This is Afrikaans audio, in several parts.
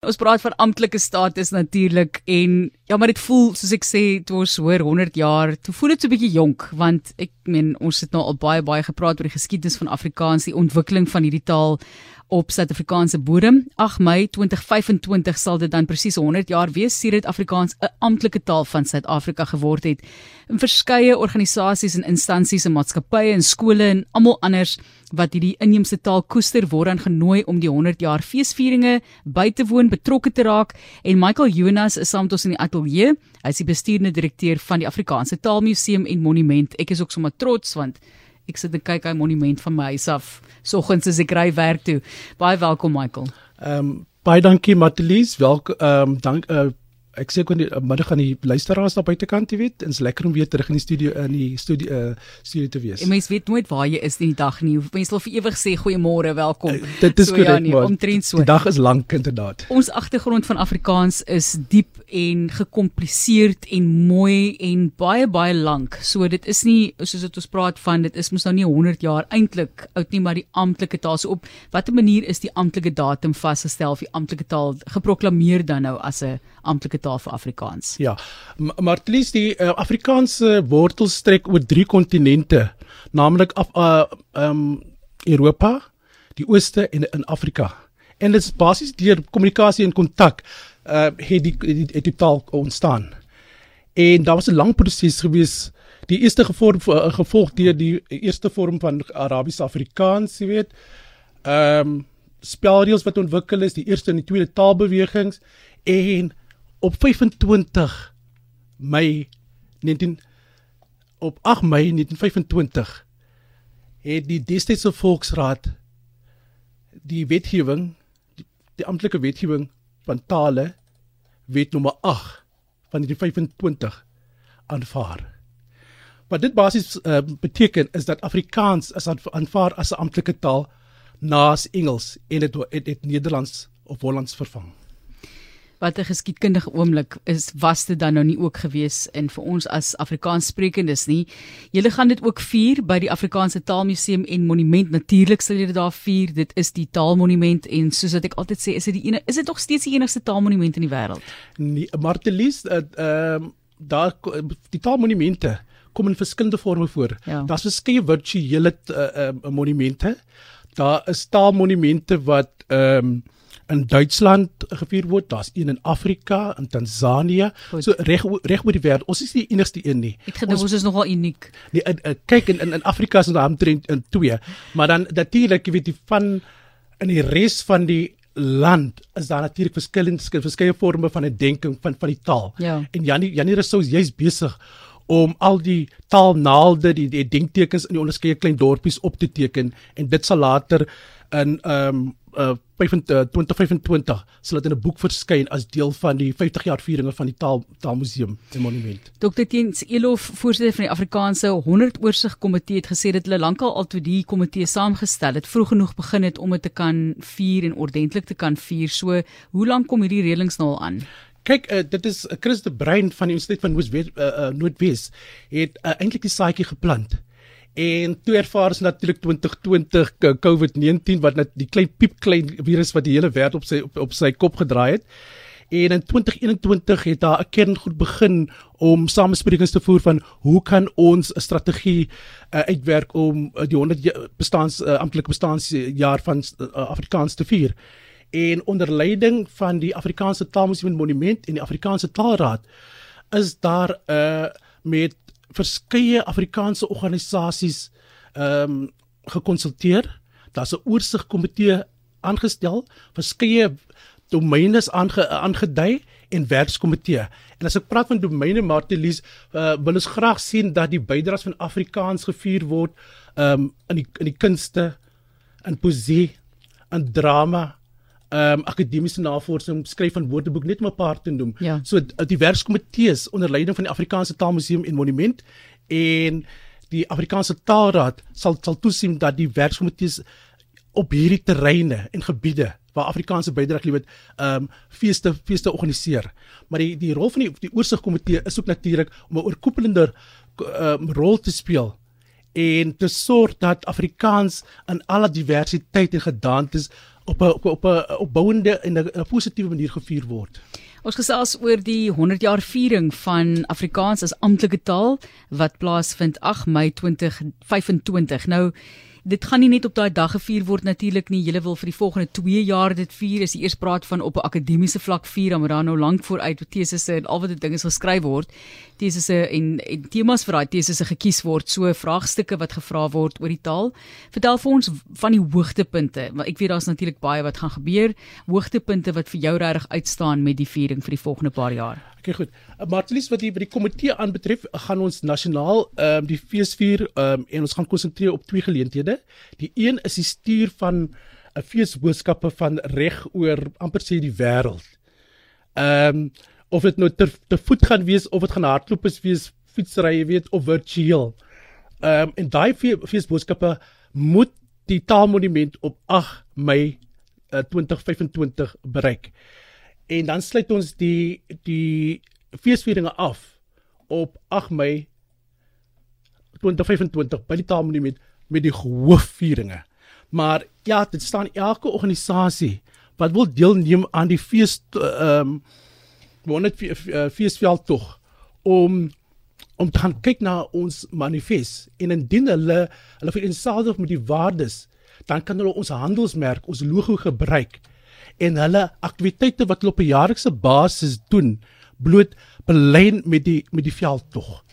Ons praat van amptelike status natuurlik en ja, maar dit voel soos ek sê toe ons hoor 100 jaar, toe voel dit so 'n bietjie jonk want ek meen ons het nou al baie baie gepraat oor die geskiedenis van Afrikaans, die ontwikkeling van hierdie taal op Suid-Afrikaanse bodem. 8 Mei 2025 sal dit dan presies 100 jaar wees sedert Afrikaans 'n amptelike taal van Suid-Afrika geword het. In verskeie organisasies en instansies en maatskappye en skole en almal anders wat hierdie inheemse taal koester word aan genooi om die 100 jaar feesvieringe by te woon, betrokke te raak en Michael Jonas is saam met ons in die ateljee. Hy is die bestuurende direkteur van die Afrikaanse Taalmuseum en Monument. Ek is ook sommer trots want Ek sit en kyk hy monument van my huis af soggens as ek ry werk toe. Baie welkom Michael. Ehm um, baie dankie Matelies. Welkom ehm um, dank uh, ek sê kon die uh, middag aan die luisteraars daar buitekant, jy weet, ins lekker om weer terug in die studio in die studio uh, studio te wees. En mens weet nooit waar jy is in die dag nie. Mense wil vir ewig sê goeiemôre, welkom. Uh, dit is korrek, so, ja, nee, omtrent so. Die dag is lank inderdaad. Ons agtergrond van Afrikaans is diep en gekompliseerd en mooi en baie baie lank. So dit is nie soos dit ons praat van dit is mos nou nie 100 jaar eintlik oud nie, maar die amptelike taal so op watter manier is die amptelike datum vasgestel of die amptelike taal geproklaameer dan nou as 'n amptelike taal vir Afrikaans. Ja. Maar least die uh, Afrikaanse wortels strek oor drie kontinente, naamlik af uh um Europa, die Ooste en in Afrika. En dit is basies deur kommunikasie en kontak uh het die het die taal ontstaan. En daar was 'n lang proses gewees. Die eerste gevorm uh, gevolg deur die eerste vorm van Arabiese Afrikaans, jy weet. Um spelreëls wat ontwikkel is, die eerste en die tweede taalbewegings en op 25 Mei 19 op 8 Mei 1925 het die destydse volksraad die wetgewing die, die amptelike wetgewing van tale wet nommer 8 van 1925 aanvaar. Wat dit basies uh, beteken is dat Afrikaans is aanvaar as 'n amptelike taal naas Engels en dit het, het, het Nederlands of Hollands vervang wat 'n geskiedkundige oomblik is was dit dan nou nie ook gewees in vir ons as Afrikaanssprekendes nie. Julle gaan dit ook vier by die Afrikaanse Taalmuseum en Monument natuurlik sal julle daar vier. Dit is die Taalmonument en soos wat ek altyd sê, is dit die ene is dit nog steeds die enigste taalmonument in die wêreld? Nee, Martelies ehm uh, uh, daar die Taalmonumente kom in verskillende forme voor. Ja. Daar's verskeie virtuele uh, uh, monumente. Daar is taalmonumente wat ehm um, in Duitsland gevier word, daar's een in Afrika, in Tansanië, Goed. so reg reg oor die wêreld. Ons is nie die enigste een nie. Ek gedink ons, ons is nogal uniek. Nee, in, in, kyk in in, in Afrika is ons omtrent in twee, maar dan natuurlik jy weet die van in die res van die land is daar natuurlik verskillende verskeie forme van 'n denking van van die taal. Ja. En Janie Janie Rousseau is jy's besig om al die taalnaalde, die, die denktekens in die onderskeie klein dorpies op te teken en dit sal later in ehm um, uh 2025 sal dit in 'n boek verskyn as deel van die 50 jaar vieringe van die taal taalmuseum en monument. Dr. Tiens Elof, voorsitter van die Afrikaanse 100 oorsig komitee het gesê dat hulle lankal al toe die komitee saamgestel het, vroeg genoeg begin het om dit te kan vier en ordentlik te kan vier. So, hoe lank kom hierdie reëlings nou al aan? Kyk, uh, dit is Chris de Bruin van die Universiteit van Noordwes uh, uh, Noordwes het uh, eintlik die saadjie geplant. En ons natuurlik 2020 COVID-19 wat net die klein piep klein virus wat die hele wêreld op sy op, op sy kop gedraai het. En in 2021 het daar 'n kerngroep begin om samesprekings te voer van hoe kan ons 'n strategie uh, uitwerk om uh, die 100 bestaans uh, amptelike bestaanjaar van uh, Afrikaans te vier. En onder leiding van die Afrikaanse Taalmuseum Monument en die Afrikaanse Taalraad is daar 'n uh, met verskeie Afrikaanse organisasies ehm um, gekonsulteer. Daar's 'n oorsigkomitee aangestel, verskeie domeine aange, aangedui en werkskomitee. En as ek praat van domeine Martelies, uh, wil ons graag sien dat die bydraes van Afrikaans gevier word ehm um, in die in die kunste, in poesie, in drama, ehm um, akademiese navorsing skryf van woordeboek net om 'n paar te noem. Ja. So die werkskomitees onder leiding van die Afrikaanse Taalmuseum en Monument en die Afrikaanse Taalraad sal sal toesien dat die werkskomitees op hierdie terreine en gebiede waar Afrikaanse bydrae het, ehm um, feeste feeste organiseer. Maar die die rol van die die oorsigkomitee is ook natuurlik om 'n oorkoepelende ehm um, rol te speel en te sorg dat Afrikaans in alle diversiteit en gedagtes op 'n op 'n op 'n opbouende en 'n positiewe manier gevier word. Ons gesels oor die 100 jaar viering van Afrikaans as amptelike taal wat plaasvind 8 Mei 2025. Nou dit gaan nie net op daai dag gevier word natuurlik nie. Julle wil vir die volgende 2 jaar dit vier. Is die eers praat van op 'n akademiese vlak vier, maar dan nou lank vooruit met tesisse en al wat dit dinge geskryf word. Tesisse en, en temas vir daai tesisse gekies word, so vraagstukke wat gevra word oor die taal. Vertel vir ons van die hoogtepunte. Want ek weet daar's natuurlik baie wat gaan gebeur. Hoogtepunte wat vir jou regtig uitstaan met die viering vir die volgende paar jaar. Okay, goed. Uh, Martelis wat die by die komitee aanbetref, gaan ons nasionaal ehm um, die feesvier ehm um, en ons gaan konsentreer op twee geleenthede. Die een is die stuur van 'n feesboodskappe van reg oor amper sê die wêreld. Ehm um, of dit nou te, te voet gaan wees of dit gaan hardloop is wees fietsry, weet, of virtueel. Ehm um, en daai feesboodskappe moet die taalmonument op 8 Mei uh, 2025 bereik en dan sluit ons die die feesvieringe af op 8 Mei 2025 by die Taalmonument met die hoofvieringe. Maar ja, dit staan elke organisasie wat wil deelneem aan die fees ehm um, wonder feesveld tog om om te gaan kyk na ons manifest en indien hulle hulle vereenselwig met die waardes dan kan hulle ons handelsmerk, ons logo gebruik en hulle aktiwiteite wat hulle op 'n jaarlikse basis doen bloot belyn met die met die veldtog.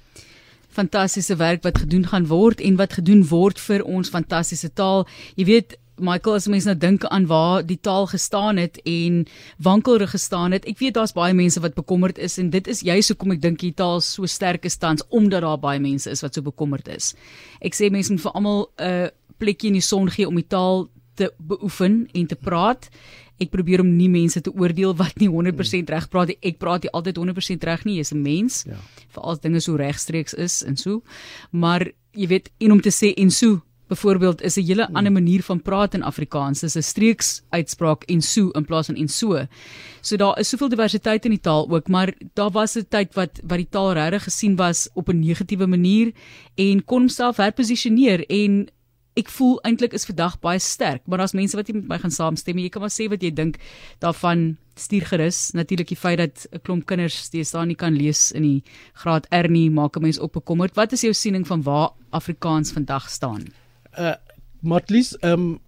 Fantastiese werk wat gedoen gaan word en wat gedoen word vir ons fantastiese taal. Jy weet Michael as mense nou dink aan waar die taal gestaan het en wankelrig gestaan het. Ek weet daar's baie mense wat bekommerd is en dit is juist hoekom ek dink die taal so sterk is tans omdat daar baie mense is wat so bekommerd is. Ek sê mense moet vir almal 'n uh, plekjie in die son gee om die taal te beoefen en te praat ek probeer om nie mense te oordeel wat nie 100% reg praat nie. Ek praat nie altyd 100% reg nie. Jy's 'n mens. Ja. Veral as dinge so regstreeks is en so. Maar jy weet, en om te sê en so Byvoorbeeld is 'n hele hmm. ander manier van praat in Afrikaans. Dis 'n streeks uitspraak en so in plaas van en so. So daar is soveel diversiteit in die taal ook, maar daar was 'n tyd wat wat die taal regtig gesien was op 'n negatiewe manier en kon homself herposisioneer en ek voel eintlik is vandag baie sterk, maar daar's mense wat nie met my gaan saamstem nie. Jy kan maar sê wat jy dink daarvan stuur gerus. Natuurlik die feit dat 'n klomp kinders steeds daar nie kan lees in die graad R nie, maak 'n mens op bekommerd. Wat is jou siening van waar Afrikaans vandag staan? Uh Matlies, ehm um,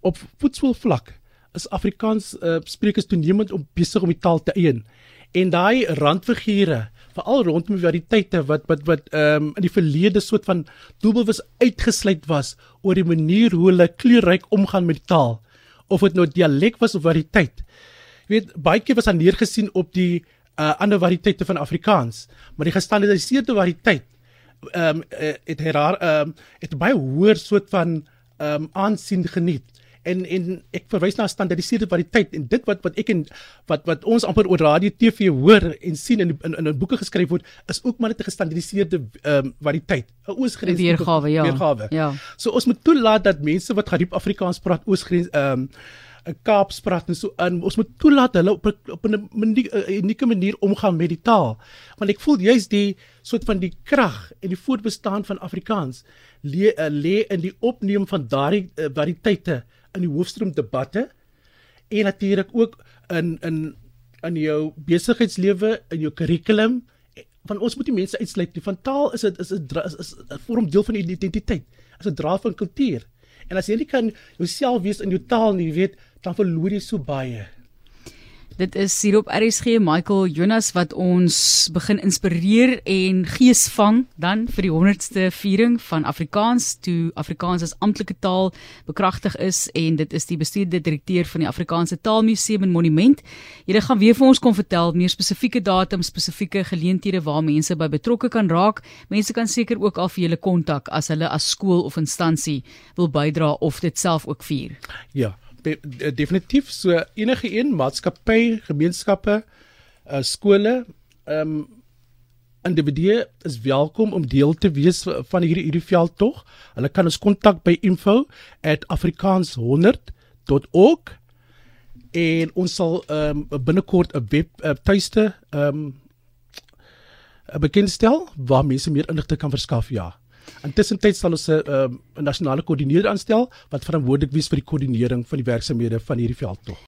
op voetsoolvlak is Afrikaans uh sprekers toenemend om besig om die taal te eien. En daai randfigure veral rondom variëteite wat wat wat ehm um, in die verlede soort van doelbewus uitgesluit was oor die manier hoe hulle kleurryk omgaan met taal of dit nou dialek was of variëteit. Jy weet baie keer was aan neergesien op die uh, ander variëteite van Afrikaans, maar die gestandardiseerde variëteit ehm um, het herar ehm um, het baie hoër soort van ehm um, aansien geniet en en ek verwys na standaardiseerde variëteit en dit wat wat ek en wat wat ons amper oor radio TV hoor en sien in in, in boeke geskryf word is ook maar net 'n gestandaardiseerde ehm um, variëteit. 'n oosgrens weergawe ja. weergawe. ja. So ons moet toelaat dat mense wat geriep Afrikaans praat oosgrens ehm um, 'n Kaaps praat en so in ons moet toelaat hulle op op 'n unieke manier omgaan met die taal. Want ek voel jy's die soort van die krag en die voortbestaan van Afrikaans lê uh, lê in die opneem van daardie uh, variëteite in die hoofstroom debatte en natuurlik ook in in in jou besigheidslewe, in jou kurrikulum. Van ons moet die mense uitsluit. Die van taal is dit is 'n is, is 'n vorm deel van identiteit. Is 'n dra van kultuur. En as jy nie kan jouself wees in jou taal nie, weet, dan verloor jy so baie. Dit is hier op RSG Michael Jonas wat ons begin inspireer en gees vang dan vir die 100ste viering van Afrikaans toe Afrikaans as amptelike taal bekragtig is en dit is die bestuurder direkteur van die Afrikaanse Taalmuseum en Monument. Julle gaan weer vir ons kom vertel meer spesifieke datums, spesifieke geleenthede waar mense by betrokke kan raak. Mense kan seker ook al vir julle kontak as hulle as skool of instansie wil bydra of dit self ook vier. Ja definitief so enige een maatskappy, gemeenskappe, uh, skole, ehm um, individue is welkom om deel te wees van hierdie hierdie veld tog. Hulle kan ons kontak by info@afrikaans100.org en ons sal ehm um, binnekort 'n web uh, tuiste ehm um, bekendstel waar mense meer inligting kan verskaf ja. Intussen tyd sal ons 'n uh, nasionale koördineerder aanstel wat verantwoordelik is vir die koördinering van die werksamehede van hierdie veldtog.